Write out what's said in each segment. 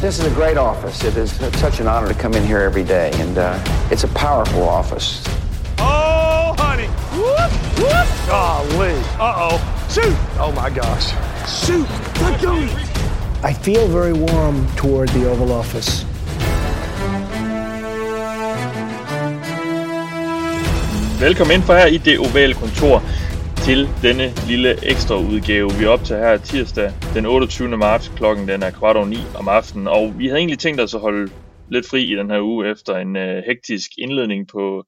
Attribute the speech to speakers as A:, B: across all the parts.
A: This is a great office. It is such an honor to come in here every day, and uh, it's a powerful office.
B: Oh, honey. Whoop, whoop. Golly. Uh-oh. Shoot. Oh, my gosh. Shoot. Let go.
C: I feel very warm toward the Oval Office.
D: Velkommen ind for her i det ovale kontor til denne lille ekstra udgave. Vi er op til her tirsdag den 28. marts. Klokken den er kvart over 9 om aftenen, og vi havde egentlig tænkt os at holde lidt fri i den her uge efter en øh, hektisk indledning på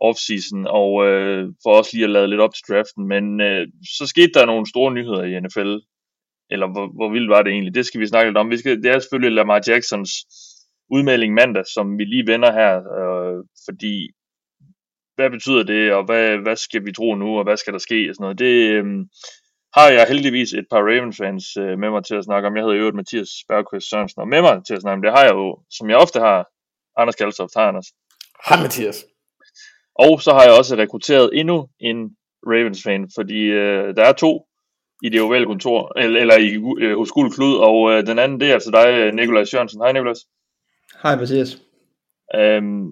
D: offseason, og øh, for os lige at lade lidt op til draften. Men øh, så skete der nogle store nyheder i NFL, eller hvor, hvor vildt var det egentlig? Det skal vi snakke lidt om. Vi skal, det er selvfølgelig Lamar Jacksons udmelding mandag, som vi lige vender her, øh, fordi hvad betyder det, og hvad, hvad skal vi tro nu, og hvad skal der ske, og sådan noget. Det øh, har jeg heldigvis et par Ravens-fans øh, med mig til at snakke om. Jeg hedder jo Mathias Bergqvist Sørensen, og med mig til at snakke om det har jeg jo, som jeg ofte har, Anders Kalsoft. Hej Anders.
E: Hej Mathias.
D: Og så har jeg også rekrutteret endnu en Ravens-fan, fordi øh, der er to i det ovale kontor, eller, eller i, øh, hos Guld Klud, og øh, den anden, det er altså dig, Nikolaj Sørensen. Hej Nikolaj.
F: Hej Mathias.
D: Øhm,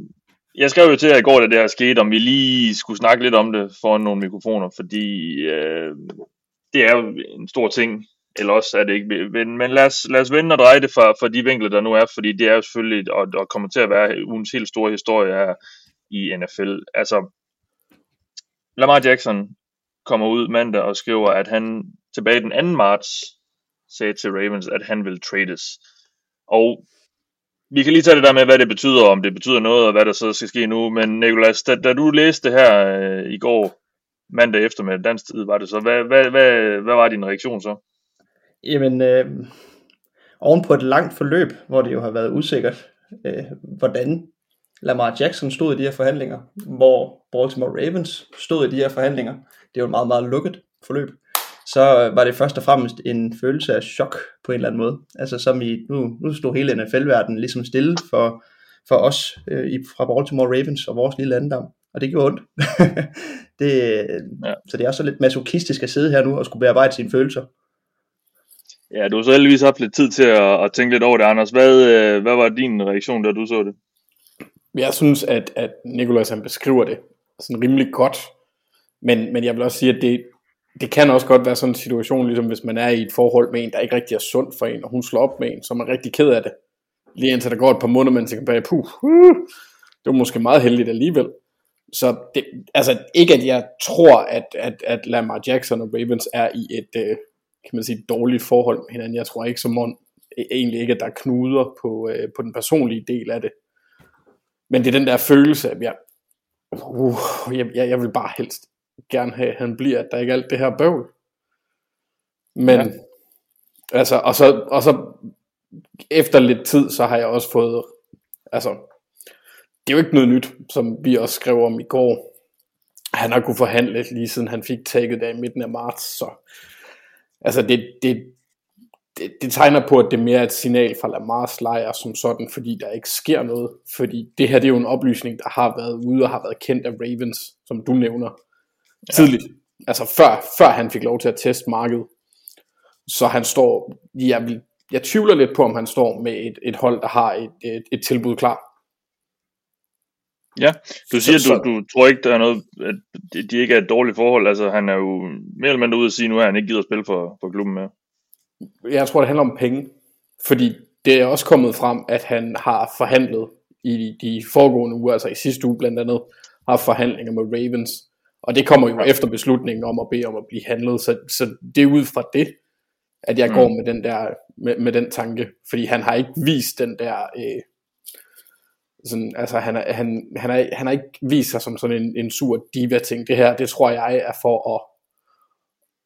D: jeg skrev jo til jer i går, da det her skete, om vi lige skulle snakke lidt om det foran nogle mikrofoner, fordi øh, det er jo en stor ting, eller også er det ikke. Men, men lad, os, lad os vende og dreje det fra, fra de vinkler, der nu er, fordi det er jo selvfølgelig, og, og kommer til at være ugens helt store historie her i NFL. Altså, Lamar Jackson kommer ud mandag og skriver, at han tilbage den 2. marts sagde til Ravens, at han vil trades. Og vi kan lige tage det der med, hvad det betyder, om det betyder noget, og hvad der så skal ske nu. Men Nikolas, da, da du læste det her øh, i går, mandag eftermiddag, dansk tid var det så, hvad, hvad, hvad, hvad var din reaktion så?
F: Jamen, øh, oven på et langt forløb, hvor det jo har været usikkert, øh, hvordan Lamar Jackson stod i de her forhandlinger, hvor Baltimore Ravens stod i de her forhandlinger. Det er jo et meget, meget lukket forløb. Så var det først og fremmest en følelse af chok på en eller anden måde. Altså som i, nu, nu stod hele NFL-verdenen ligesom stille for, for os øh, i, fra Baltimore Ravens og vores lille andedam. Og det gjorde ondt. det, ja. Så det er også lidt masochistisk at sidde her nu og skulle bearbejde sine følelser.
D: Ja, du har så heldigvis haft lidt tid til at, at tænke lidt over det, Anders. Hvad, øh, hvad var din reaktion, da du så det?
E: Jeg synes, at, at Nikolaj han beskriver det sådan rimelig godt. Men, men jeg vil også sige, at det, det kan også godt være sådan en situation, ligesom hvis man er i et forhold med en, der ikke rigtig er sund for en, og hun slår op med en, så er man rigtig ked af det. Lige indtil der går et par måneder, man tænker bag, puh, uh, det var måske meget heldigt alligevel. Så det, altså ikke at jeg tror, at, at, at Lamar Jackson og Ravens er i et, øh, kan man sige, dårligt forhold med hinanden. Jeg tror ikke som om, e-, egentlig ikke, at der er knuder på, øh, på den personlige del af det. Men det er den der følelse, at jeg, uh, jeg, jeg, jeg vil bare helst gerne have, at han bliver, at der ikke er alt det her bøvl. Men, ja. altså, og så, og så efter lidt tid, så har jeg også fået, altså, det er jo ikke noget nyt, som vi også skrev om i går. Han har kunnet forhandle lige siden han fik taget der i midten af marts, så altså det, det, det, det tegner på, at det er mere et signal fra Lamars lejr som sådan, fordi der ikke sker noget. Fordi det her det er jo en oplysning, der har været ude og har været kendt af Ravens, som du nævner, ja. tidligt. Altså før, før han fik lov til at teste markedet. Så han står, jeg, vil, jeg tvivler lidt på, om han står med et, et hold, der har et, et, et tilbud klar.
D: Ja, du siger, så, du, du tror ikke, der er noget, at de ikke er et dårligt forhold. Altså, han er jo mere eller mindre ude at sige nu, at han ikke gider at spille for, for klubben mere.
E: Jeg tror, det handler om penge. Fordi det er også kommet frem, at han har forhandlet i de foregående uger, altså i sidste uge blandt andet, har forhandlinger med Ravens. Og det kommer jo efter beslutningen om at bede om at blive handlet. Så, så det er ud fra det, at jeg mm. går med den der med, med den tanke. Fordi han har ikke vist den der... Øh, sådan, altså han, er, han, han, er, han har ikke vist sig som sådan en, en sur diva-ting. Det her, det tror jeg er for at,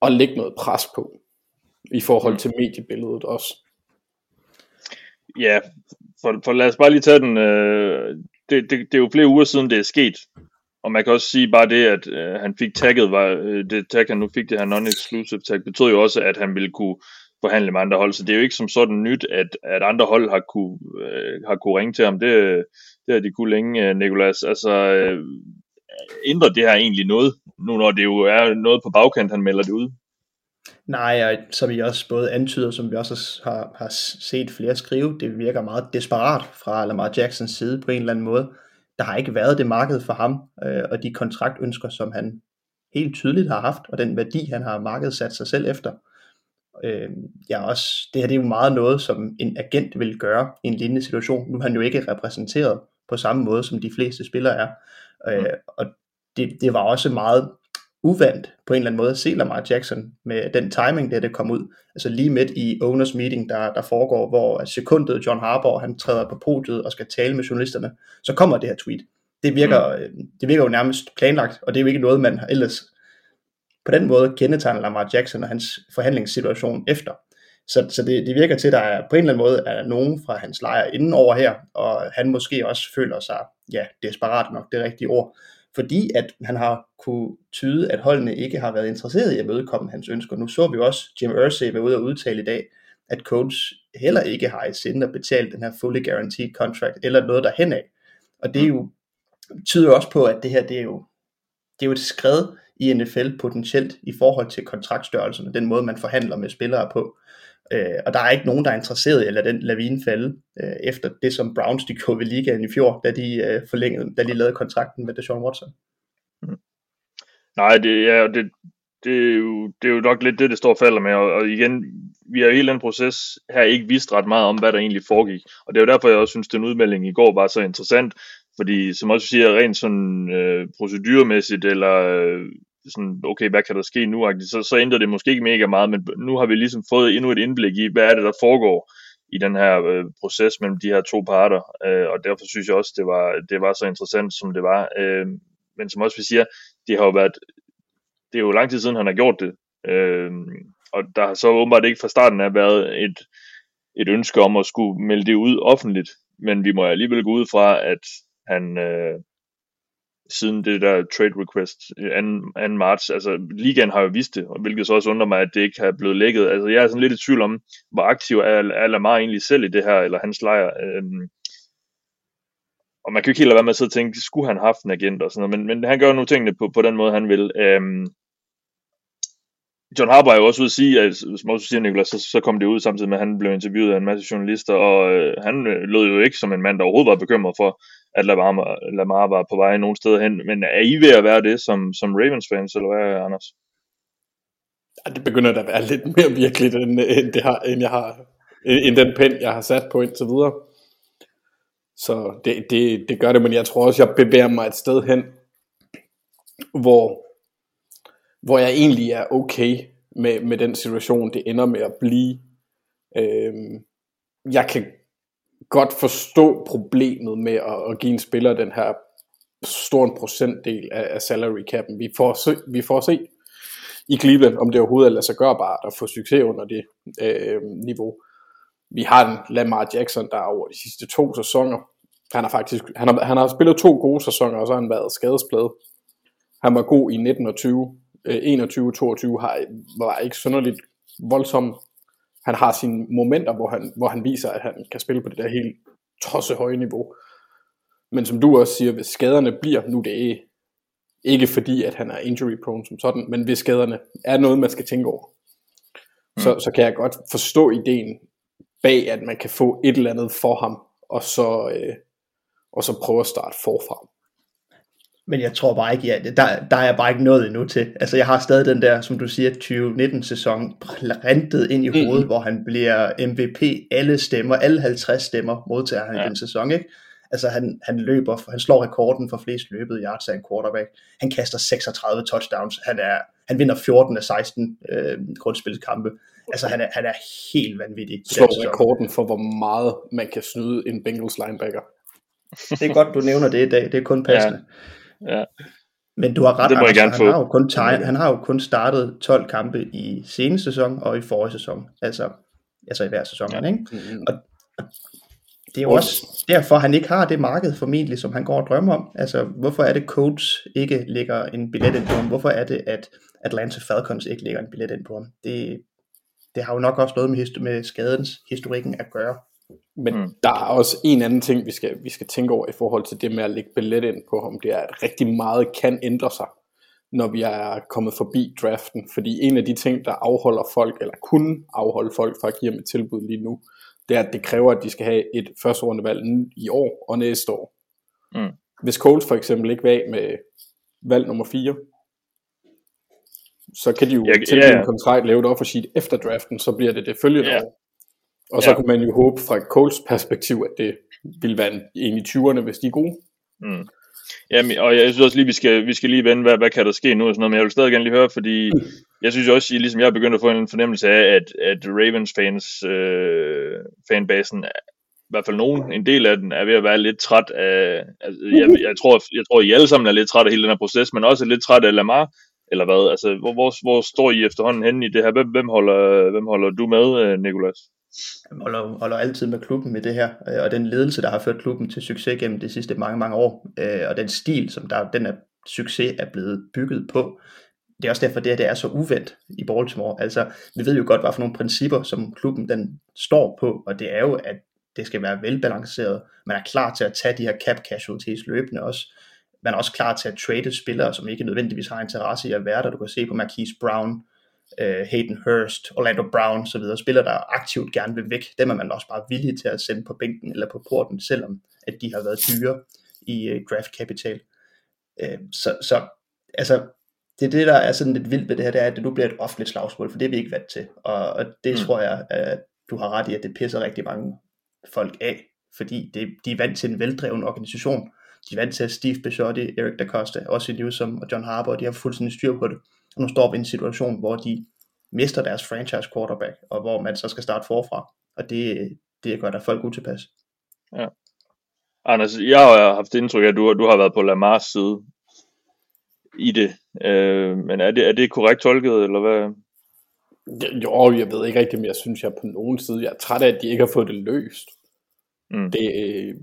E: at lægge noget pres på i forhold mm. til mediebilledet også.
D: Ja, for, for lad os bare lige tage den. Øh, det, det, det er jo flere uger siden, det er sket. Og man kan også sige bare det, at øh, han fik tagget, var, øh, det tag, han nu fik, det her non-exclusive tag, betød jo også, at han ville kunne forhandle med andre hold. Så det er jo ikke som sådan nyt, at, at andre hold har kunne, øh, har kunne ringe til ham. Det, det har de kunne længe, øh, Nikolas. Altså, øh, ændrer det her egentlig noget, nu når det jo er noget på bagkant, han melder det ud?
F: Nej, og som I også både antyder, som vi også har, har set flere skrive, det virker meget desperat fra Lamar Jacksons side på en eller anden måde. Der har ikke været det marked for ham, øh, og de kontraktønsker, som han helt tydeligt har haft, og den værdi, han har markedsat sig selv efter. Øh, ja, også, det her det er jo meget noget, som en agent vil gøre i en lignende situation. Nu er han jo ikke repræsenteret på samme måde, som de fleste spillere er. Øh, mm. og det, det var også meget uvandt på en eller anden måde at se Lamar Jackson med den timing, der det kom ud. Altså lige midt i owners meeting, der, der foregår, hvor sekundet John Harbour, han træder på podiet og skal tale med journalisterne, så kommer det her tweet. Det virker, mm. det virker jo nærmest planlagt, og det er jo ikke noget, man ellers på den måde kendetegner Lamar Jackson og hans forhandlingssituation efter. Så, så det, det virker til, at der er, på en eller anden måde er nogen fra hans lejr inden over her, og han måske også føler sig, ja, desperat nok det rigtige ord, fordi at han har kunne tyde, at holdene ikke har været interesseret i at mødekomme hans ønsker. Nu så vi også Jim Irsay være ude og udtale i dag, at coach heller ikke har i sinde at betale den her fully guaranteed contract, eller noget derhen af. Og det er jo, tyder også på, at det her, det er jo, det er jo et skred i NFL potentielt i forhold til kontraktstørrelserne, den måde man forhandler med spillere på. Øh, og der er ikke nogen, der er interesseret i at lade den lavine falde, øh, efter det som Browns de gjorde ved ligaen i fjor, da de øh, forlængede, da de lavede kontrakten med Deshaun Watson.
D: Mm. Nej, det er, det, det, er jo, det er jo nok lidt det, det står og falder med, og, og igen, vi har i hele den proces her ikke vidst ret meget om, hvad der egentlig foregik, og det er jo derfor, jeg også synes, den udmelding i går var så interessant, fordi som også siger, rent sådan øh, procedurmæssigt, eller øh, sådan, okay, hvad kan der ske nu? Så, så ændrer det måske ikke mega meget, men nu har vi ligesom fået endnu et indblik i, hvad er det, der foregår i den her øh, proces mellem de her to parter, øh, og derfor synes jeg også, det var, det var så interessant, som det var. Øh, men som også vi siger, det har jo været, det er jo lang tid siden, han har gjort det, øh, og der har så åbenbart ikke fra starten af været et, et ønske om at skulle melde det ud offentligt, men vi må alligevel gå ud fra, at han, øh, siden det der trade request øh, 2. 2. marts. Altså, ligaen har jo vist det, hvilket så også undrer mig, at det ikke har blevet lækket. Altså, jeg er sådan lidt i tvivl om, hvor aktiv er, er Lamar egentlig selv i det her, eller hans lejr. Øhm, og man kan jo ikke helt lade være med at sidde og tænke, skulle han have haft en agent og sådan noget, men, men han gør nu tingene på, på den måde, han vil. Øhm, John Harper er jo også ude at sige, at, som også siger Nicolas, så, så kom det ud samtidig med, at han blev interviewet af en masse journalister, og øh, han øh, lød jo ikke som en mand, der overhovedet var bekymret for, at Lamar, Lamar var på vej nogen steder hen. Men er I ved at være det som, som Ravens fans, eller hvad, Anders?
E: Ja, det begynder da at være lidt mere virkeligt, end, end, det har, end, jeg har, end den pen, jeg har sat på indtil videre. Så det, det, det gør det, men jeg tror også, jeg bevæger mig et sted hen, hvor, hvor jeg egentlig er okay med, med den situation, det ender med at blive. Øhm, jeg kan godt forstå problemet med at, at give en spiller den her stor en procentdel af, af salary cap'en. Vi får, se, vi får se i Cleveland, om det overhovedet er lade sig gøre at få succes under det øh, niveau. Vi har en Lamar Jackson, der over de sidste to sæsoner, han har faktisk, han har, han har spillet to gode sæsoner, og så har han været skadespladet. Han var god i 19 og 20. Øh, 21 22 har, var ikke synderligt voldsom han har sine momenter, hvor han, hvor han viser, at han kan spille på det der helt tosse høje niveau. Men som du også siger, hvis skaderne bliver, nu det er ikke fordi, at han er injury prone som sådan, men hvis skaderne er noget, man skal tænke over, mm. så, så kan jeg godt forstå ideen bag, at man kan få et eller andet for ham, og så, øh, og så prøve at starte forfra.
F: Men jeg tror bare ikke, ja, der, der er bare ikke noget endnu til. Altså jeg har stadig den der, som du siger, 2019-sæson rentet ind i mm. hovedet, mm. hvor han bliver MVP, alle stemmer, alle 50 stemmer modtager han ja. i den sæson, ikke? Altså han, han løber, han slår rekorden for flest løbet yards af en quarterback. Han kaster 36 touchdowns. Han, er, han vinder 14 af 16 øh, grundspilskampe. Altså han er, han er helt vanvittig.
E: Slår rekorden for, hvor meget man kan snyde en Bengals linebacker.
F: Det er godt, du nævner det i dag. Det er kun passende. Ja.
D: Ja.
F: Men du har ret, det må Anders, han, har jo kun tegn, han har jo kun startet 12 kampe i seneste sæson og i forrige sæson. Altså, altså i hver sæson. Ja. Ikke? Mm-hmm. Og, det er jo også derfor, han ikke har det marked formentlig, som han går og drømmer om. Altså, hvorfor er det Coach ikke lægger en billet ind på ham? Hvorfor er det, at Atlanta Falcons ikke lægger en billet ind på ham? Det, det har jo nok også noget med, med skadens historikken at gøre.
E: Men mm. der er også en anden ting, vi skal, vi skal tænke over i forhold til det med at lægge billet ind på ham. Det er, at rigtig meget kan ændre sig, når vi er kommet forbi draften. Fordi en af de ting, der afholder folk, eller kunne afholde folk fra at give dem et tilbud lige nu, det er, at det kræver, at de skal have et første valg i år og næste år. Mm. Hvis Coles for eksempel ikke var af med valg nummer 4, så kan de jo ja, tilbyde ja, ja. en kontrakt, lave et offer sheet efter draften, så bliver det det følgende ja. år. Og så ja. kunne man jo håbe fra Coles perspektiv, at det ville være en i 20'erne, hvis de er gode. Mm.
D: Jamen, og jeg synes også lige, vi skal, vi skal lige vende, hvad, hvad kan der ske nu og sådan noget, men jeg vil stadig gerne lige høre, fordi jeg synes også, ligesom jeg er begyndt at få en fornemmelse af, at, at Ravens fans, øh, fanbasen, i hvert fald nogen, en del af den, er ved at være lidt træt af, altså, jeg, jeg, tror, jeg tror, I alle sammen er lidt træt af hele den her proces, men også lidt træt af Lamar, eller hvad? Altså, hvor, hvor, hvor står I efterhånden henne i det her? Hvem, hvem, holder, hvem holder du med, øh, Nikolas?
F: Jeg holder, holder altid med klubben med det her, øh, og den ledelse, der har ført klubben til succes gennem de sidste mange, mange år, øh, og den stil, som der, den er, succes er blevet bygget på, det er også derfor, det, her det er så uvendt i Baltimore. Altså, vi ved jo godt, hvad for nogle principper, som klubben den står på, og det er jo, at det skal være velbalanceret. Man er klar til at tage de her cap casualties løbende også. Man er også klar til at trade spillere, som ikke nødvendigvis har interesse i at være der. Du kan se på Marquise Brown, uh, Hayden Hurst, Orlando Brown så videre, spillere, der aktivt gerne vil væk, dem er man også bare villig til at sende på bænken eller på porten, selvom at de har været dyre i uh, draft capital. Uh, så, så altså, det er det, der er sådan lidt vildt ved det her, det er, at det nu bliver et offentligt slagsmål, for det er vi ikke vant til. Og, og det mm. tror jeg, at du har ret i, at det pisser rigtig mange folk af, fordi det, de er vant til en veldreven organisation. De er vant til, at Steve Bisciotti, Eric Da Costa, også Newsom og John Harbour, de har fuldstændig styr på det. Og nu står vi i en situation, hvor de mister deres franchise quarterback, og hvor man så skal starte forfra. Og det, det gør der folk utilpas.
D: Ja. Anders, jeg har haft indtryk af, at du, du har været på Lamars side i det. Øh, men er det, er det korrekt tolket, eller hvad?
E: Jo, jeg ved ikke rigtigt, men jeg synes, jeg er på nogen side, jeg er træt af, at de ikke har fået det løst. Mm. Det, øh,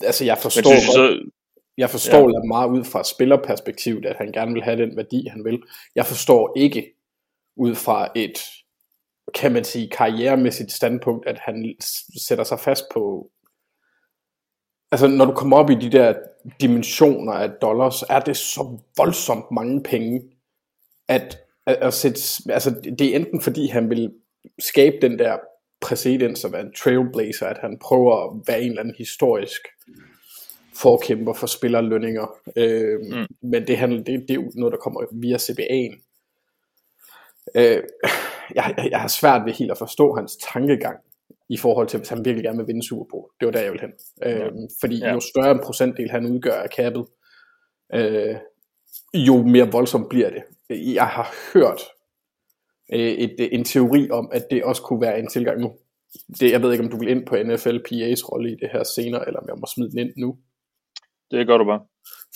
E: altså jeg forstår men, godt, så, jeg forstår ja. Lamar ud fra spillerperspektivet, at han gerne vil have den værdi, han vil. Jeg forstår ikke ud fra et, kan man sige, karrieremæssigt standpunkt, at han sætter sig fast på altså når du kommer op i de der dimensioner af dollars, er det så voldsomt mange penge, at, at, at sætte, altså det er enten fordi han vil skabe den der præcedens at være en trailblazer, at han prøver at være en eller anden historisk forkæmper for spillerlønninger. Øh, mm. Men det, handler, det, det er jo noget, der kommer via CBA'en. Øh, jeg, jeg har svært ved helt at forstå hans tankegang i forhold til, hvis han virkelig gerne vil vinde Super Bowl. Det var der, jeg ville hen. Øh, fordi ja. jo større en procentdel han udgør af kappet, øh, jo mere voldsomt bliver det. Jeg har hørt øh, et, en teori om, at det også kunne være en tilgang nu. Det, jeg ved ikke, om du vil ind på NFLPA's rolle i det her senere, eller om jeg må smide den ind nu.
D: Det gør du bare.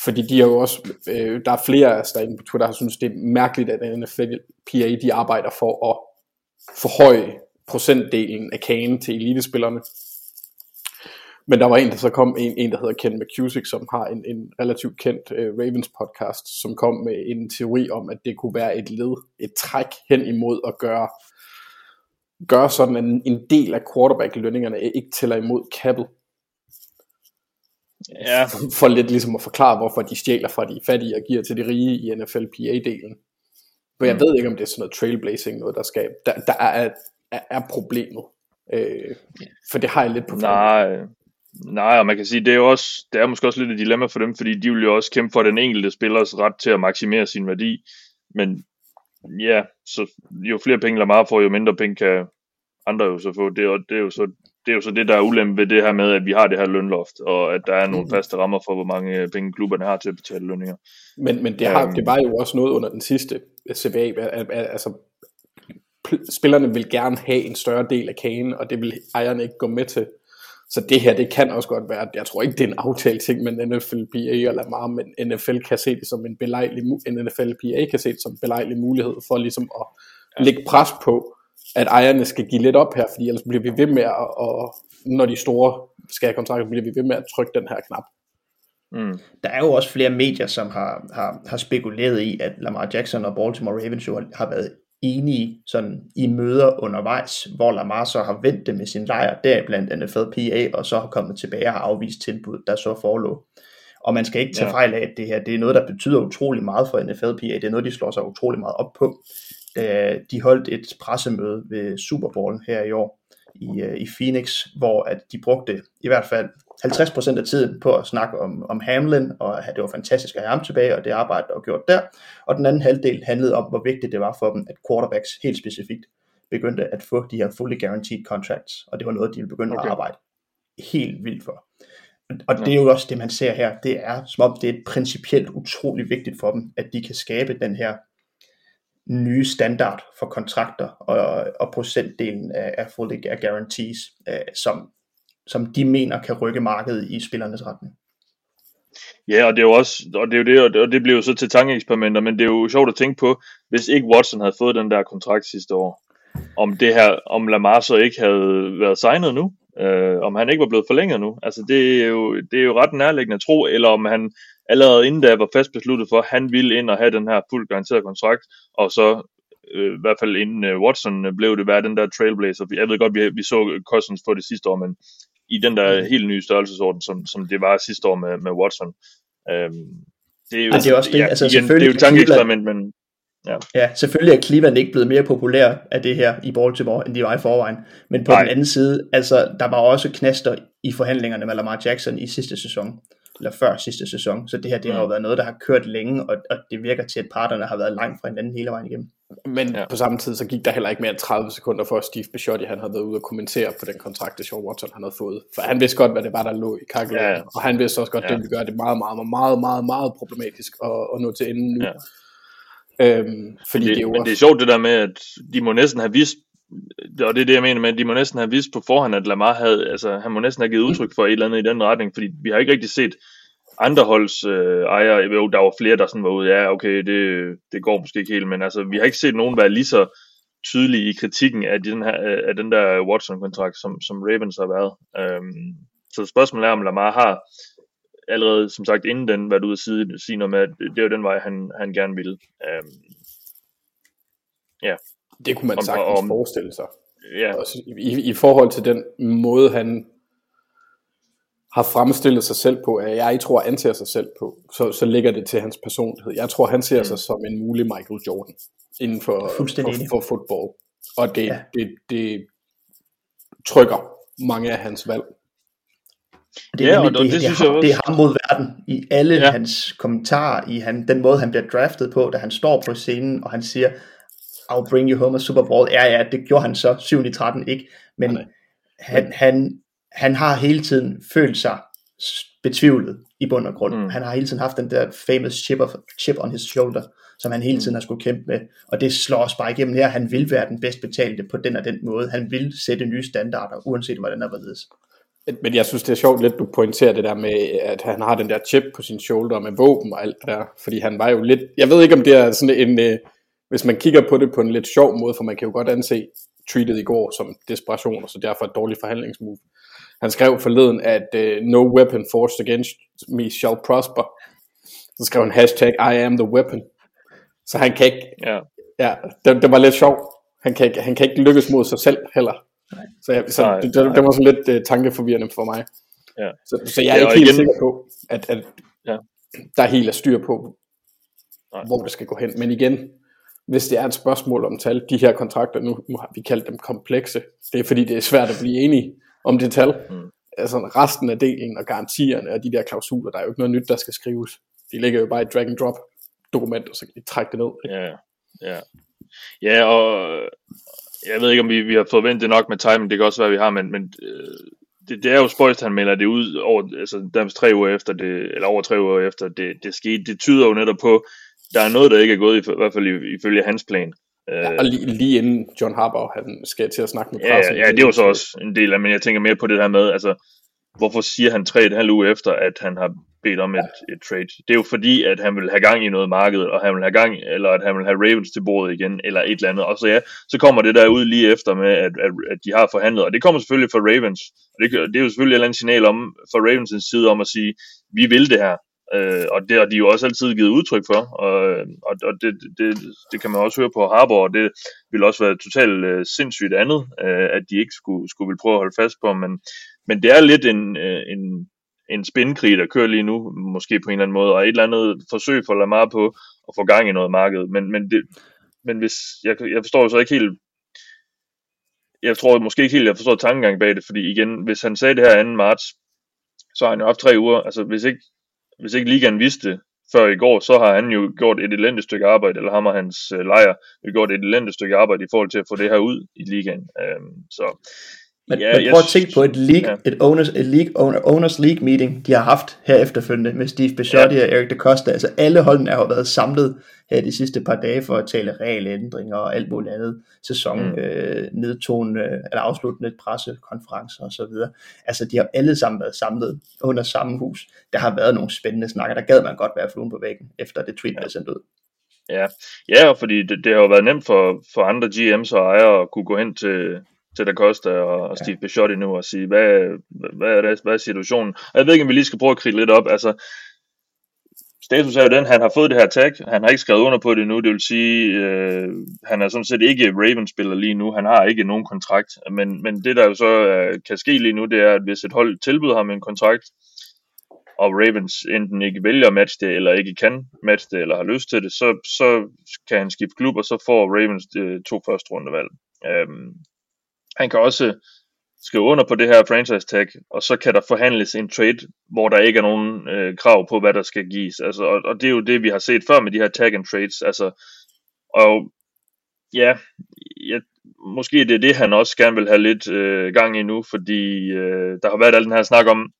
E: Fordi de er jo også, øh, der er flere af os derinde på Twitter, der synes, det er mærkeligt, at NFLPA de arbejder for at forhøje procentdelen af kagen til elitespillerne. Men der var en, der så kom, en, en der hedder Ken McCusick, som har en, en relativt kendt øh, Ravens podcast, som kom med en teori om, at det kunne være et led, et træk hen imod at gøre, gøre sådan, at en, en del af quarterback-lønningerne ikke tæller imod kappet. Ja. For, for lidt ligesom at forklare, hvorfor de stjæler fra de fattige og giver til de rige i NFLPA-delen. For jeg mm. ved ikke, om det er sådan noget trailblazing, noget der skal, der, der er er, er problemet. Øh, for det har jeg lidt på
D: Nej, nej, og man kan sige, det er jo også, det er måske også lidt et dilemma for dem, fordi de vil jo også kæmpe for den enkelte spillers ret til at maksimere sin værdi. Men ja, så jo flere penge Lamar får, jo mindre penge kan andre jo så få. Det, og det er jo så det er jo så det, der er ulempe ved det her med, at vi har det her lønloft, og at der er nogle mm. faste rammer for, hvor mange penge klubberne har til at betale lønninger.
E: Men, men det, har, um, det var jo også noget under den sidste CBA, altså spillerne vil gerne have en større del af kagen, og det vil ejerne ikke gå med til. Så det her, det kan også godt være, jeg tror ikke, det er en aftalt ting med NFLPA og Lamar, men NFL kan se det som en belejlig, NFLPA kan se det som en belejlig mulighed for ligesom at lægge pres på, at ejerne skal give lidt op her, fordi ellers bliver vi ved med at, og når de store skal have kontrakter, bliver vi ved med at trykke den her knap.
F: Mm. Der er jo også flere medier, som har, har, har spekuleret i, at Lamar Jackson og Baltimore Ravens jo har været enige sådan i møder undervejs, hvor Lamar så har vendt det med sin lejr, der blandt NFL PA, og så har kommet tilbage og har afvist tilbud, der så forelå. Og man skal ikke tage
D: Ja.
F: fejl af, at det her det er noget, der betyder utrolig meget for NFLPA. Det er noget, de slår sig utrolig meget op på. Da de holdt et pressemøde ved Super Bowl her i år i, øh, i Phoenix, hvor at de brugte i hvert fald 50% af tiden på at snakke om, om Hamlin, og at det var fantastisk at have ham tilbage, og det arbejde, der var gjort der. Og den anden halvdel handlede om, hvor vigtigt det var for dem, at quarterbacks helt specifikt begyndte at få de her fully guaranteed contracts, og det var noget, de ville begynde. Okay. at arbejde helt vildt for. Og det er jo også det, man ser her. Det er som om, det er principielt utrolig vigtigt for dem, at de kan skabe den her nye standard for kontrakter og, og procentdelen af, af fully guarantees, øh, som, som de mener kan rykke markedet i spillernes retning.
D: Ja, og det er jo også, og det er jo det, og det, og det bliver jo så til tankeeksperimenter, men det er jo sjovt at tænke på, hvis ikke Watson havde fået den der kontrakt sidste år, om det her, om Lamar så ikke havde været signet nu, øh, om han ikke var blevet forlænget nu. Altså det er jo, det er jo ret nærliggende at tro, eller om han allerede inden da var fast besluttet for, at han ville ind og have den her fuldt garanterede kontrakt, og så øh, i hvert fald inden øh, Watson øh, blev det være den der trailblazer. Jeg ved godt, vi, vi så Cousins få det sidste år, men i den der helt nye størrelsesorden, som, som det var sidste år med, med Watson. Øhm, det er jo,
F: Og det er også det, altså
D: igen, det er
F: selvfølgelig
D: jo et tankeeksperiment, men
F: Ja, selvfølgelig er Cleveland ikke blevet mere populær af det her i Baltimore, end de var i forvejen. Men på
D: Nej.
F: den anden side, altså, der var også knaster i forhandlingerne med Lamar Jackson i sidste sæson, eller før sidste sæson. Så det her, det har jo
D: Mm.
F: været noget, der har kørt længe, og, og det virker til, at parterne har været langt fra hinanden hele vejen igennem.
E: Men
D: Ja.
E: på samme tid, så gik der heller ikke mere end 30 sekunder for, at Steve Bisciotti han havde været ude og kommentere på den kontrakt, Sean Watson han havde fået. For han vidste godt, hvad det var, der lå i kalkulationen.
D: Ja.
E: Og han vidste også godt,
D: Ja.
E: at det ville gøre det meget, meget, meget, meget, meget, meget problematisk at, at nå til enden nu.
D: Ja.
E: Øhm, fordi
D: det,
E: det, jo
D: men det er sjovt det der med, at de må næsten have vist, Øh, og det er det, jeg mener med, at de må næsten have vist på forhånd, at Lamar havde, altså han må næsten have givet udtryk for et eller andet i den retning, fordi vi har ikke rigtig set andre holds øh, ejere, jo, der var flere, der sådan var ude, ja, okay, det, det går måske ikke helt, men altså, vi har ikke set nogen være lige så tydelige i kritikken af den, her, øh, af den der Watson-kontrakt, som, som Ravens har været. Øhm, så spørgsmålet er, om Lamar har allerede, som sagt, inden den været ude at sige, sige noget med, at det er jo den vej, han, han gerne ville. Øhm,
E: det kunne man
D: om-
E: sagtens
D: om-
E: forestille sig.
D: ja,
E: Også i, I forhold til den måde, han har fremstillet sig selv på, at jeg tror, anser sig selv på, så, så ligger det til hans personlighed. Jeg tror, han ser
D: Mm.
E: sig som en mulig Michael Jordan inden for, for, for fodbold. Og det,
F: Ja.
E: ja. det, det trykker mange af hans valg.
F: Og det
D: Ja,
F: er,
D: og
F: nemlig
D: det-
F: det,
D: det
F: det,
D: synes
F: er,
D: jeg
F: ham,
D: også.
F: det er ham mod verden i alle
D: Ja.
F: ja. hans kommentarer, i han, den måde, han bliver draftet på, da han står på scenen, og han siger, I'll bring you home a Super Bowl. Ja, ja, det gjorde han så 7 i 13 ikke, men
E: Nej.
F: han, han, han har hele tiden følt sig betvivlet i bund og grund.
D: Mm.
F: Mm. Han har hele tiden haft den der famous chip, of, chip on his shoulder, som han hele tiden har skulle kæmpe med, og det slår os bare igennem her. Han vil være den bedst betalte på den og den måde. Han vil sætte nye standarder, uanset hvordan der var
E: Men jeg synes, det er sjovt lidt, du pointerer det der med, at han har den der chip på sin shoulder med våben og alt det der. Fordi han var jo lidt... Jeg ved ikke, om det er sådan en... Hvis man kigger på det på en lidt sjov måde, for man kan jo godt anse tweetet i går som desperation, og så derfor et dårligt forhandlingsmove. Han skrev forleden, at uh, no weapon forced against me shall prosper. Så skrev han hashtag I am the weapon. Så han kan ikke...
D: ja.
E: Ja, det, det var lidt sjovt. Han kan, ikke, han kan ikke lykkes mod sig selv heller. Så, jeg, så
D: Nej,
E: det, det, det var sådan lidt uh, tankeforvirrende for mig.
D: Ja.
E: Så, så jeg er
D: Ja,
E: ikke helt
D: igen-
E: sikker på, at, at
D: Ja.
E: der er helt er styr på,
D: Nej.
E: hvor det skal gå hen. Men igen, hvis det er et spørgsmål om tal, de her kontrakter, nu, nu har vi kaldt dem komplekse, det er fordi, det er svært at blive enige om det tal.
D: Mm.
E: Altså resten af delen og garantierne og de der klausuler, der er jo ikke noget nyt, der skal skrives. De ligger jo bare i drag and drop dokument, og så kan de trække det ned. ikke?
D: Ja, ja. Ja, og jeg ved ikke, om vi, vi har fået vendt det nok med timing, det kan også være, vi har, men, men øh, det, det er jo spøjst, han melder det ud over, altså nærmest tre uger efter det, eller over tre uger efter det, det skete. Det tyder jo netop på, der er noget, der ikke er gået, i, i hvert fald i- ifølge hans plan.
E: Ja,
D: Øh,
E: og lige, lige inden John Harbaugh han skal til at snakke med
D: Ja,
E: pressen.
D: ja, ja, det er jo så også en del af, men jeg tænker mere på det her med, altså, hvorfor siger han tre et halvt uge efter, at han har bedt om et, et trade? Det er jo fordi, at han vil have gang i noget marked, og han vil have gang, eller at han vil have Ravens til bordet igen, eller et eller andet. Og så ja, så kommer det der ud lige efter med, at, at, at de har forhandlet, og det kommer selvfølgelig fra Ravens. Og det, det er jo selvfølgelig et eller andet signal om, fra Ravens side om at sige, vi vil det her. Øh, og det har de jo også altid givet udtryk for, og, og, og det, det, det kan man også høre på Harbour, og det ville også være totalt øh, sindssygt andet, øh, at de ikke skulle, skulle vil prøve at holde fast på, men, men det er lidt en, øh, en, en spændkrig, der kører lige nu, måske på en eller anden måde, og et eller andet forsøg for Lamar på at få gang i noget marked. Men, men, det, men hvis, jeg, jeg forstår jo så ikke helt, jeg tror måske ikke helt, jeg forstår tankegang bag det, fordi igen, hvis han sagde det her 2. marts, så har han jo haft tre uger, altså hvis ikke, hvis ikke ligaen vidste det før i går, så har han jo gjort et elendigt stykke arbejde, eller ham og hans øh, lejer har gjort et elendigt stykke arbejde i forhold til at få det her ud i ligaen. Øhm, så
F: men, ja, men prøv at tænke på et, league, ja. et, owners, et league, owner, owners league meeting, de har haft her efterfølgende med Steve Bisciotti ja. og Eric DaCosta. Altså alle holdene har jo været samlet her de sidste par dage for at tale regelændringer og alt muligt andet. Sæson, mm. øh, nedtone, eller afsluttende pressekonferencer og så videre. Altså de har alle sammen været samlet under samme hus. Der har været nogle spændende snakker. Der gad man godt være fluen på væggen, efter det tweet ja. blev sendt ud.
D: Ja, ja fordi det, det har jo været nemt for, for andre GM's og ejere at kunne gå hen til, til Da Costa og, og Steve Bisciotti nu og sige, hvad, hvad, er det, hvad er situationen? Og jeg ved ikke, om vi lige skal prøve at kridte lidt op. Altså, status er jo den, han har fået det her tag, han har ikke skrevet under på det nu, det vil sige, øh, han er sådan set ikke Ravens-spiller lige nu, han har ikke nogen kontrakt, men, men det der jo så øh, kan ske lige nu, det er, at hvis et hold tilbyder ham en kontrakt, og Ravens enten ikke vælger at matche det, eller ikke kan matche det, eller har lyst til det, så, så kan han skifte klub, og så får Ravens de to første rundevalg. Øhm, han kan også skrive under på det her franchise tag, og så kan der forhandles en trade, hvor der ikke er nogen øh, krav på, hvad der skal gives. Altså, og, og det er jo det, vi har set før med de her tag and trades. Altså, og ja, ja, måske det er det, han også gerne vil have lidt øh, gang i nu, fordi øh, der har været al den her snak om,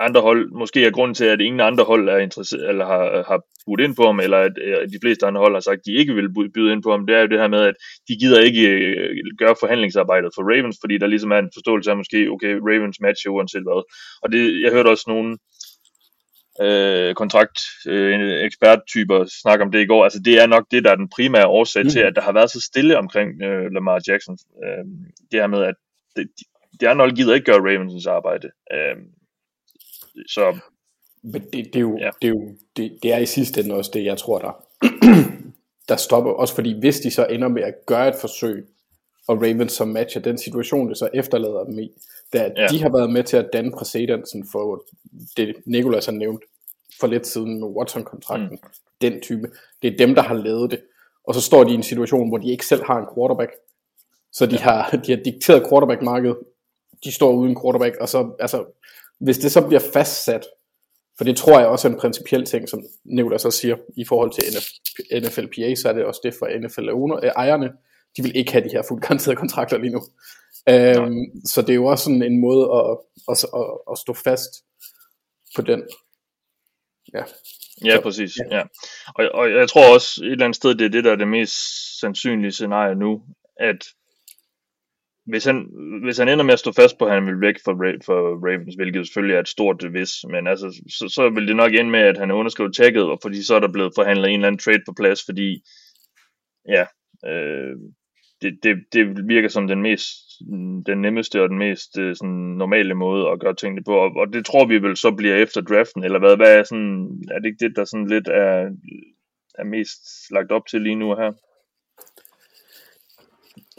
D: andre hold, måske er grunden til, at ingen andre hold er interesseret, eller har, har budt ind på ham, eller at, at de fleste andre hold har sagt, at de ikke vil byde ind på ham, det er jo det her med, at de gider ikke øh, gøre forhandlingsarbejdet for Ravens, fordi der ligesom er en forståelse af måske, okay, Ravens matcher uanset hvad. Og det, jeg hørte også nogle øh, kontrakt øh, eksperttyper snakke om det i går. Altså det er nok det, der er den primære årsag mm. til, at der har været så stille omkring øh, Lamar Jackson. Øh, det her med, at det, de, de andre hold gider ikke gøre Ravens arbejde. Øh, så,
E: Men det, det, er jo, ja. det, er jo det, det er i sidste ende også det, jeg tror, der, der stopper. Også fordi hvis de så ender med at gøre et forsøg, og Ravens som matcher den situation, det så efterlader dem i, at ja. de har været med til at danne præcedensen for det, Nicolas har nævnt for lidt siden med Watson-kontrakten. Mm. Den type. Det er dem, der har lavet det. Og så står de i en situation, hvor de ikke selv har en quarterback. Så de, ja. har, de har dikteret quarterback-markedet. De står uden quarterback, og så, altså, hvis det så bliver fastsat, for det tror jeg også er en principiel ting, som Nicolás så siger, i forhold til NFLPA, så er det også det for NFL-ejerne. Øh, de vil ikke have de her fuldt garanterede kontrakter lige nu. Øhm, så det er jo også sådan en måde at, at, at, at stå fast på den.
D: Ja, ja så, præcis. Ja. Ja. Og, og jeg tror også et eller andet sted, det er det, der er det mest sandsynlige scenarie nu, at hvis han, hvis han ender med at stå fast på, at han vil væk for, for Ravens, hvilket selvfølgelig er et stort vis, men altså, så, så vil det nok ende med, at han underskriver tækket, og fordi så er der blevet forhandlet en eller anden trade på plads, fordi ja, øh, det, det, det virker som den mest den nemmeste og den mest øh, sådan, normale måde at gøre tingene på, og, og det tror vi vel så bliver efter draften, eller hvad, hvad er sådan, er det ikke det, der sådan lidt er, er mest lagt op til lige nu her?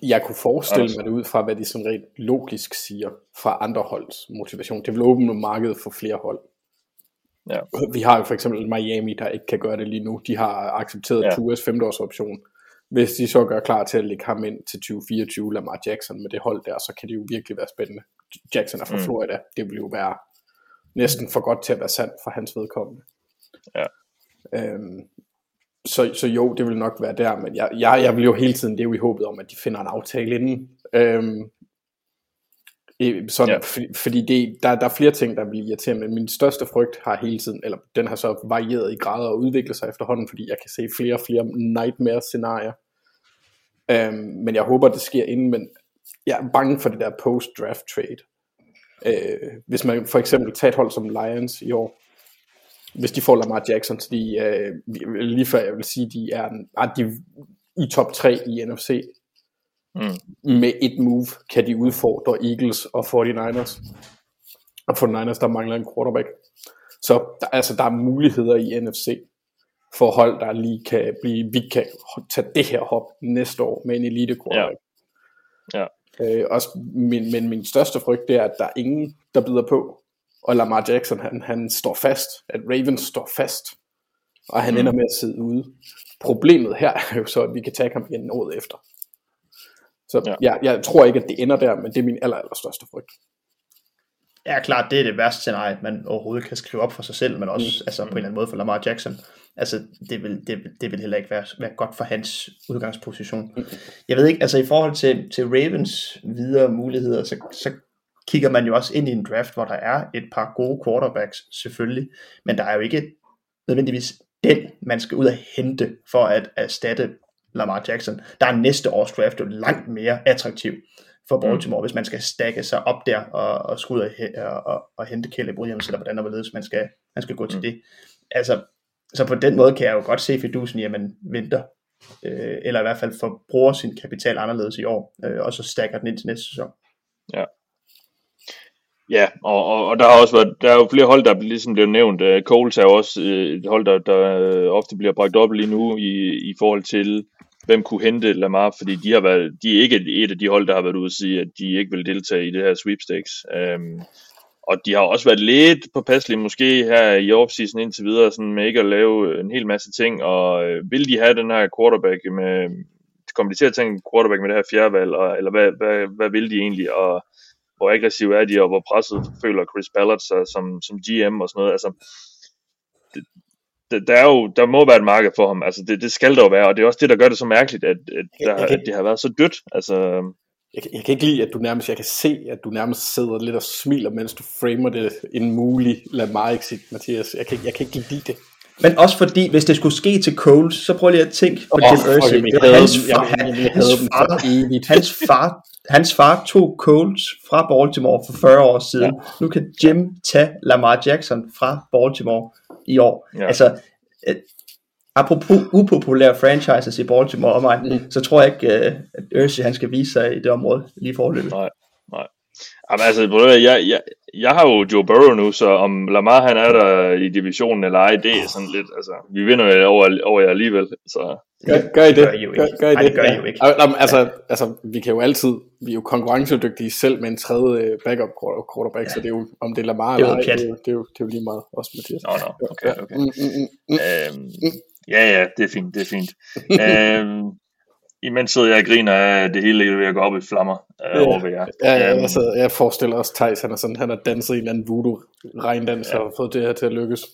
E: Jeg kunne forestille mig det ud fra, hvad de sådan rent logisk siger fra andre holds motivation. Det vil åbne markedet for flere hold. Ja. Vi har jo for eksempel Miami, der ikke kan gøre det lige nu. De har accepteret ja. 2S femteårs option. Hvis de så gør klar til at lægge ham ind til 2024, Lamar Jackson med det hold der, så kan det jo virkelig være spændende. Jackson er fra mm. Florida. Det vil jo være næsten for godt til at være sandt for hans vedkommende. Ja. Øhm, så, så jo, det vil nok være der, men jeg, jeg, jeg vil jo hele tiden leve i håbet om, at de finder en aftale inden. Øhm, sådan, ja. for, fordi det, der, der er flere ting, der bliver irriterende, men min største frygt har hele tiden, eller den har så varieret i grader og udviklet sig efterhånden, fordi jeg kan se flere og flere nightmare-scenarier. Øhm, men jeg håber, det sker inden, men jeg er bange for det der post-draft trade. Øh, hvis man for eksempel tager et hold som Lions i år, hvis de får Lamar Jackson, så de, øh, lige før jeg vil sige, de er, er de i top 3 i NFC. Mm. Med et move kan de udfordre Eagles og 49ers. Og 49ers, der mangler en quarterback. Så der, altså, der er muligheder i NFC for hold, der lige kan blive, vi kan tage det her hop næste år med en elite quarterback. Ja. ja. Øh, også, men, men min største frygt det er, at der er ingen, der bider på. Og Lamar Jackson, han, han står fast, at Ravens står fast, og han mm. ender med at sidde ude. Problemet her er jo så, at vi kan tage ham igen året efter. Så ja. jeg, jeg tror ikke, at det ender der, men det er min aller, aller største frygt.
F: Ja, klart, det er det værste scenarie, man overhovedet kan skrive op for sig selv, men også mm. altså, på en eller anden måde for Lamar Jackson. Altså, det vil, det, det vil heller ikke være, være godt for hans udgangsposition. Mm. Jeg ved ikke, altså i forhold til, til Ravens videre muligheder, så, så kigger man jo også ind i en draft, hvor der er et par gode quarterbacks, selvfølgelig, men der er jo ikke nødvendigvis den, man skal ud og hente for at erstatte Lamar Jackson. Der er næste års draft jo langt mere attraktiv for mm. Baltimore, mm. hvis man skal stakke sig op der og, og skulle ud og, og, og hente Caleb Williams, eller hvordan der hvorledes man skal, man skal gå mm. til det. Altså, så på den måde kan jeg jo godt se fidusen i, at man venter, øh, eller i hvert fald forbruger sin kapital anderledes i år, øh, og så stakker den ind til næste sæson.
D: Ja. Ja, og, og, og der har også været, der er jo flere hold, der ligesom bliver nævnt. Uh, Coles er jo også uh, et hold, der, der øh, ofte bliver bragt op lige nu i, i forhold til, hvem kunne hente Lamar, fordi de, har været, de er ikke et af de hold, der har været ude at sige, at de ikke vil deltage i det her sweepstakes. Um, og de har også været lidt påpasselige måske her i offseason indtil videre, sådan med ikke at lave en hel masse ting, og vil de have den her quarterback med, kommer de til at tænke quarterback med det her fjerdevalg, og, eller hvad, hvad, hvad vil de egentlig, og hvor aggressiv er de, og hvor presset føler Chris Ballard sig som, som GM og sådan noget. Altså, det, det, der, er jo, der må være et marked for ham, altså det, det skal der jo være, og det er også det, der gør det så mærkeligt, at, at, der, okay. at det har været så dødt. Altså,
E: jeg, jeg kan ikke lide, at du nærmest, jeg kan se, at du nærmest sidder lidt og smiler, mens du framer det en mulig Lamar exit, Mathias. Jeg kan, jeg kan ikke lide det.
F: Men også fordi, hvis det skulle ske til Coles, så prøv lige at tænke på oh, Jim Irsay. Det var hans far, hans, far, hans, far, hans far tog Coles fra Baltimore for 40 år siden. Ja. Nu kan Jim tage Lamar Jackson fra Baltimore i år. Ja. Altså, øh, apropos upopulære franchises i Baltimore og mig, mm. så tror jeg ikke, øh, at Irsay han skal vise sig i det område lige forløbet.
D: Nej, nej. Jamen altså, jeg, jeg, jeg har jo Joe Burrow nu, så om Lamar han er der i divisionen eller ej, det er sådan lidt, altså, vi vinder jo over, over jer alligevel, så...
E: Gør, gør I det? Gør I jo ikke. Gør, gør I det? det gør I jo ikke. Ja. Altså, altså, vi kan jo altid, vi er jo konkurrencedygtige selv med en tredje øh, backup quarterback, ja. så det er jo, om det er Lamar eller ej, det, er jo, det, er jo, det er jo lige meget, også Mathias.
D: Nå, no, no, okay, okay. Mm, mm, mm, mm. Øhm, ja, ja, det er fint, det er fint. øhm, imens sidder jeg og griner af, det hele er ved at gå op i flammer øh, ja. over ved jer.
E: Ja, ja um, altså, jeg forestiller også Thijs, han, er sådan, han har danset en eller anden voodoo regndans ja. og fået det her til at lykkes.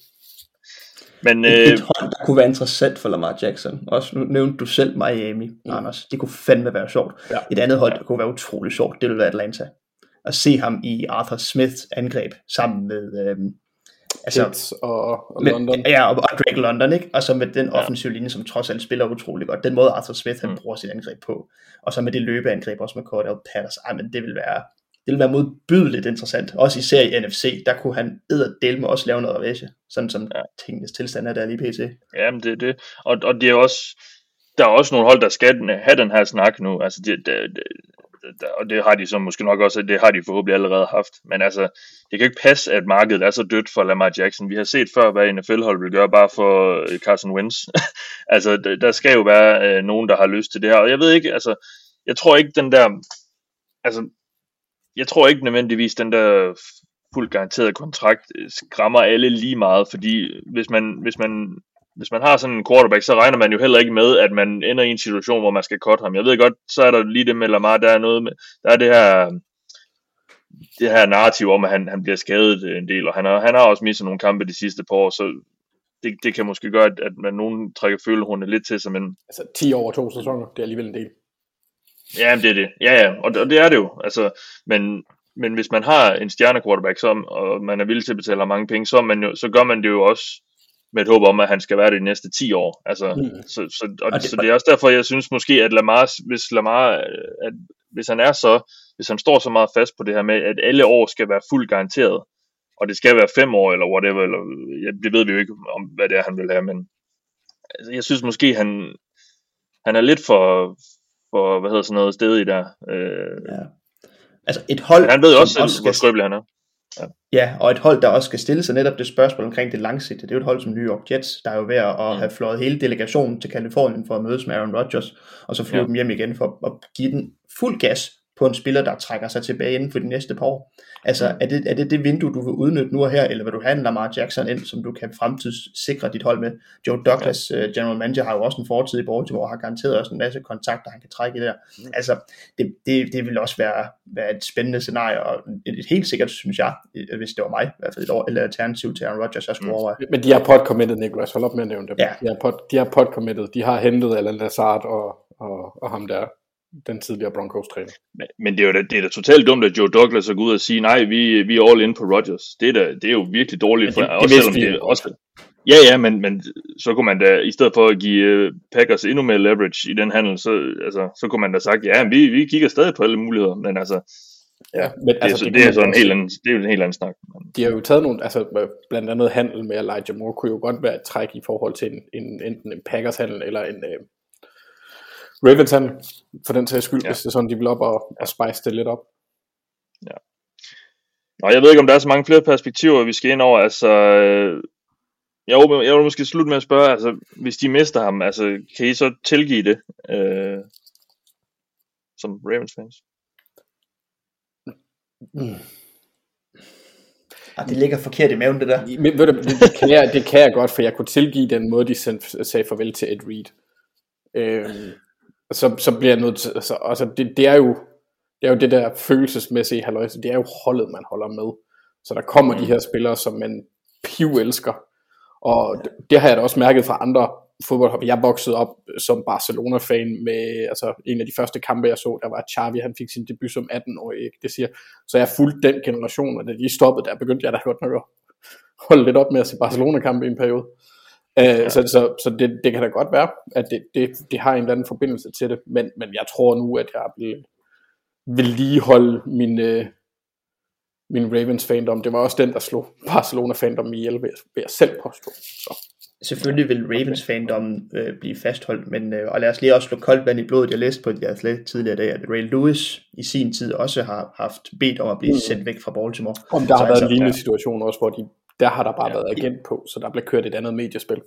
F: Men, øh, et hold, der kunne være interessant for Lamar Jackson. Også nu nævnte du selv Miami, mm. Anders. Det kunne fandme være sjovt. Ja. Et andet hold, der kunne være utrolig sjovt, det ville være Atlanta. At se ham i Arthur Smiths angreb sammen med øhm,
E: altså, og, og
F: med,
E: London.
F: Ja, og, og Drake London, ikke? Og så med den offensive linje, som trods alt spiller utrolig godt. Den måde Arthur Smith, han mm. bruger sit angreb på. Og så med det løbeangreb også med Cordell Patterson. Ej, men det vil være, det vil være modbydeligt interessant. Også især i NFC, der kunne han del med også lave noget ravage. Sådan som ja. tingenes tilstand er der lige pt.
D: Jamen, det er det. Og, og det er også, der er også nogle hold, der skal have den her snak nu. Altså, det, det, det, og det har de så måske nok også, det har de forhåbentlig allerede haft. Men altså, det kan ikke passe, at markedet er så dødt for Lamar Jackson. Vi har set før, hvad NFL-hold vil gøre bare for øh, Carson Wentz. altså, der skal jo være øh, nogen, der har lyst til det her. Og jeg ved ikke, altså, jeg tror ikke den der, altså, jeg tror ikke nødvendigvis den der fuldt garanteret kontrakt øh, skræmmer alle lige meget, fordi øh, hvis man, hvis man hvis man har sådan en quarterback, så regner man jo heller ikke med, at man ender i en situation, hvor man skal cut ham. Jeg ved godt, så er der lige det med Lamar, der er noget med, der er det her, det her narrativ om, at han, han bliver skadet en del, og han har, han har også mistet nogle kampe de sidste par år, så det, det kan måske gøre, at, at man nogen trækker følehornet lidt til sig, men...
E: Altså 10 over to sæsoner, det er alligevel en del.
D: Ja, det er det. Ja, ja, og, og det er det jo. Altså, men, men hvis man har en stjerne quarterback, så, og man er villig til at betale mange penge, så, man jo, så gør man det jo også med et håb om, at han skal være det de næste 10 år. Altså, mm. så, så, og, og det, så det er også derfor, jeg synes måske, at Lamar, hvis Lamar, at, hvis han er så, hvis han står så meget fast på det her med, at alle år skal være fuldt garanteret, og det skal være fem år, eller whatever, eller, ja, det ved vi jo ikke om, hvad det er, han vil have, men altså, jeg synes måske, han, han er lidt for, for hvad hedder sådan noget, sted i der. Øh, ja.
F: Altså et hold,
D: han ved også, også hvor skrøbelig han er.
F: Ja. ja, og et hold, der også skal stille sig netop det spørgsmål omkring det langsigtede. Det er jo et hold som New York Jets, der er jo ved at mm. have flået hele delegationen til Kalifornien for at mødes med Aaron Rodgers, og så flyve ja. dem hjem igen for at give den fuld gas på en spiller, der trækker sig tilbage inden for de næste par år. Altså, er det, er det det vindue, du vil udnytte nu og her, eller vil du have en Lamar Jackson ind, som du kan fremtidssikre dit hold med? Joe Douglas, ja. uh, general manager, har jo også en fortid i Baltimore, og har garanteret også en masse kontakter, han kan trække i der. Mm. Altså, det, det, det vil også være, være et spændende scenarie, og et, et helt sikkert, synes jeg, hvis det var mig, i hvert fald et år, eller alternativ til Aaron Rodgers, jeg skulle mm. overveje.
E: Men de har pod-committed, Nicholas, hold op med at nævne dem.
F: Ja.
E: De har, pod, de har pod-committed, de har hentet Alan Lazard og, og, og ham der, den tidligere Broncos træner.
D: Men, men det er jo da, det er da totalt dumt, at Joe Douglas er gået ud og sige, nej, vi, vi er all in på Rodgers. Det er, da, det er jo virkelig dårligt.
E: Ja, det-
D: for,
E: det
D: også
E: vidste
D: selvom det
E: jo
D: også, Ja, ja, men, men så kunne man da, i stedet for at give uh, Packers endnu mere leverage i den handel, så, altså, så kunne man da sagt, ja, vi, vi kigger stadig på alle muligheder, men altså,
E: Ja, men
D: det, altså, er, så, det, er så en helt anden, det er jo en helt anden snak.
E: De har jo taget nogle, altså blandt andet handel med Elijah Moore, kunne jo godt være et træk i forhold til en, en enten en Packers handel eller en uh, Ravens handel, for den sags skyld,
D: Ja.
E: ja. hvis det er sådan, de vil op og, og spice det lidt op.
D: Nå, jeg ved ikke, om der er så mange flere perspektiver, vi skal ind over. Altså, øh, jeg, vil, jeg vil måske slutte med at spørge, altså, hvis de mister ham, altså, kan I så tilgive det øh, som Ravens fans?
F: Ah, det ligger forkert i maven, det der.
E: Men, ved du, det, det, kan jeg, det kan jeg godt, for jeg kunne tilgive den måde, de sendte, sagde farvel til Ed Reed. Øhm, så, så bliver jeg nødt til, altså, altså det, det, er jo, det er jo det der følelsesmæssige halløjse, det er jo holdet, man holder med. Så der kommer mm. de her spillere, som man piv elsker. Og det, det har jeg da også mærket fra andre fodboldhold. Jeg voksede op som Barcelona-fan med altså, en af de første kampe, jeg så, der var Xavi, han fik sin debut som 18-årig, ikke? det siger. Så jeg fulgte den generation, og da de stoppede, der begyndte jeg da godt nok at holde lidt op med at se Barcelona-kampe i en periode. Ja. Så, så, så det, det kan da godt være, at det, det, det har en eller anden forbindelse til det, men, men jeg tror nu, at jeg vil, vil lige holde min, øh, min Ravens fandom. Det var også den, der slog Barcelona fandom vil jeg, vil jeg selv påstå. Så.
F: Selvfølgelig vil Ravens fandom øh, blive fastholdt, men øh, og lad os lige også slå koldt vand i blodet. Jeg læste på et atlet tidligere i dag, at Ray Lewis i sin tid også har haft bedt om at blive mm. sendt væk fra Baltimore.
E: Om der
F: Så
E: har været
F: altså,
E: en lignende situation også, hvor de, der har der bare ja. været agent på, så der blev kørt et andet mediespil.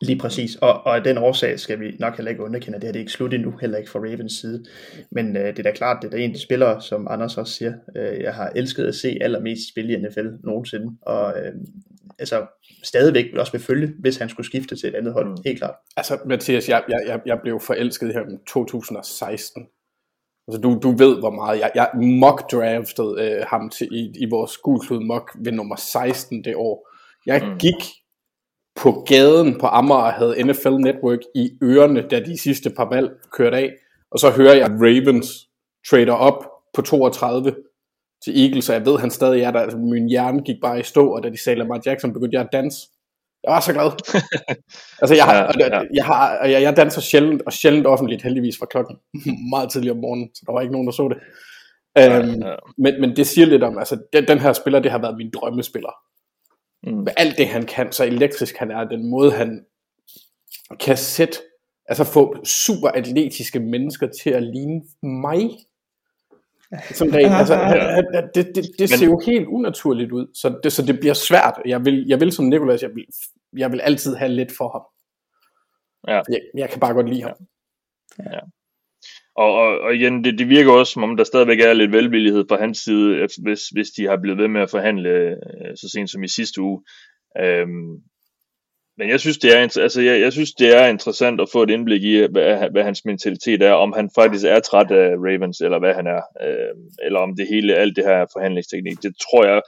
F: Lige præcis, og, og af den årsag skal vi nok heller ikke underkende, at det her det er ikke slut endnu, heller ikke fra Ravens side. Men øh, det er da klart, det er da en af de spillere, som Anders også siger, øh, jeg har elsket at se allermest spille i NFL nogensinde, og øh, altså stadigvæk vil også vil følge, hvis han skulle skifte til et andet hold, mm. helt klart.
E: Altså, Mathias, jeg, jeg, jeg, jeg blev forelsket her i 2016. Altså, du, du ved, hvor meget jeg, jeg mock-drafted øh, ham til, i, i vores gulklud mock ved nummer 16 det år. Jeg mm. gik på gaden på Amager og havde NFL Network i ørerne, da de sidste par valg kørte af. Og så hører jeg, at Ravens trader op på 32 til Eagles, og jeg ved, han stadig er der. Altså, min hjerne gik bare i stå, og da de sagde Lamar Jackson, begyndte jeg at danse. Jeg var så glad. altså, jeg, har,
D: Ja, ja.
E: jeg, har, jeg, jeg danser sjældent, og sjældent offentligt, heldigvis fra klokken meget tidligt om morgenen, så der var ikke nogen, der så det. Øhm,
D: ja.
E: men, men det siger lidt om, altså den, den her spiller, det har været min drømmespiller.
D: Mm.
E: Med alt det, han kan, så elektrisk han er, den måde, han kan sætte, altså få super atletiske mennesker til at ligne mig. Som altså, han, han, han- det, det, det ser jo helt unaturligt ud, så det, så det bliver svært. Jeg vil, jeg vil som Nikolas, jeg vil, jeg vil altid have lidt for ham.
D: Ja.
E: Jeg, jeg kan bare godt lide ham.
D: Og, og, og igen, det, det virker også, som om der stadigvæk er lidt velvillighed fra hans side, hvis, hvis de har blevet ved med at forhandle øh, så sent som i sidste uge. Øhm, men jeg synes, det er, altså, jeg, jeg synes, det er interessant at få et indblik i, øh, hvad, hvad hans mentalitet er, om han faktisk er træt af Ravens, eller hvad han er, øh, eller om det hele, alt det her forhandlingsteknik. Det tror jeg,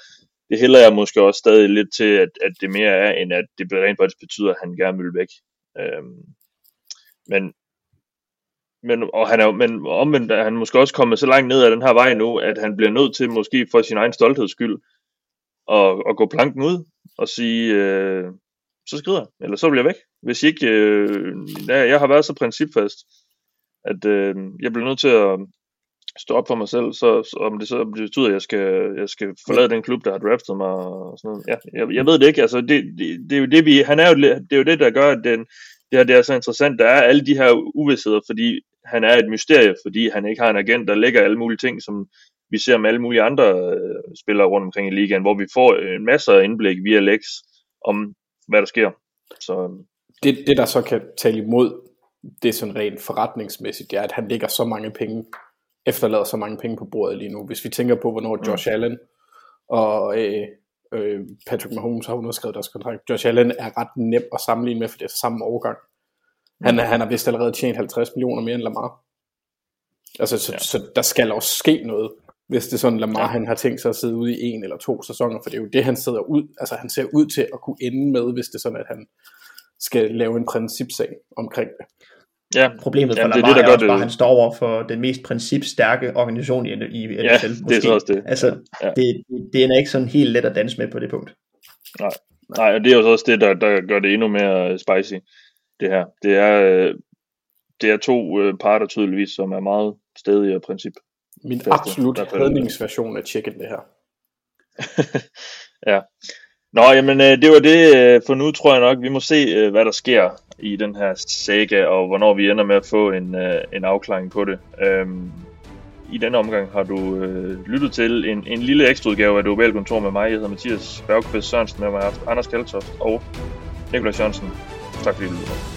D: det hælder jeg måske også stadig lidt til, at, at det mere er, end at det rent faktisk betyder, at han gerne vil væk. Øh, men, men, og han er, men omvendt er han måske også kommet så langt ned ad den her vej nu, at han bliver nødt til måske for sin egen stoltheds skyld at, at gå planken ud og sige, øh, så skrider jeg, eller så bliver jeg væk. Hvis ikke, øh, ja, jeg har været så principfast, at øh, jeg bliver nødt til at stå op for mig selv, så, så om det så betyder, at jeg skal, jeg skal forlade den klub, der har draftet mig og sådan noget. Ja, jeg, jeg ved det ikke, altså det, det, det er jo det, vi, han er jo, det er jo det, der gør, at den, det her det er så interessant. Der er alle de her uvidsheder, fordi han er et mysterie, fordi han ikke har en agent, der lægger alle mulige ting, som vi ser med alle mulige andre øh, spillere rundt omkring i ligaen, hvor vi får en masse indblik via Lex om, hvad der sker. Så
E: det, det der så kan tale imod det sådan rent forretningsmæssigt, det er, at han lægger så mange penge efterlader så mange penge på bordet lige nu. Hvis vi tænker på, hvornår Josh Allen og øh, øh, Patrick Mahomes har underskrevet deres kontrakt. Josh Allen er ret nem at sammenligne med, for det er samme overgang. Han, han har vist allerede tjent 50 millioner mere end Lamar. Altså, så, ja. så der skal også ske noget, hvis det er sådan, Lamar ja. han har tænkt sig at sidde ude i en eller to sæsoner, for det er jo det, han sidder ud, altså han ser ud til at kunne ende med, hvis det er sådan, at han skal lave en principsag omkring det.
F: Ja, Problemet for Lamar det er, det, der er også bare, at han står over for den mest principstærke organisation i, i NFL. Ja,
D: måske. det er så også det.
F: Altså, ja. det, det er ikke sådan helt let at danse med på det punkt.
D: Nej, Nej og det er jo også det, der, der gør det endnu mere spicy, det her. Det er, øh, det er to øh, parter tydeligvis, som er meget stedige og princip.
E: Min absolut redningsversion af chicken, det her.
D: ja. Nå, jamen øh, det var det øh, for nu, tror jeg nok. Vi må se, øh, hvad der sker i den her saga, og hvornår vi ender med at få en, en afklaring på det. Øhm, I denne omgang har du øh, lyttet til en, en lille ekstraudgave af det Ovale Kontor med mig. Jeg hedder Mathias Bergqvist Sørensen, med mig har haft Anders Kaltoft og Nikolaj Jørgensen. Tak fordi du lyttede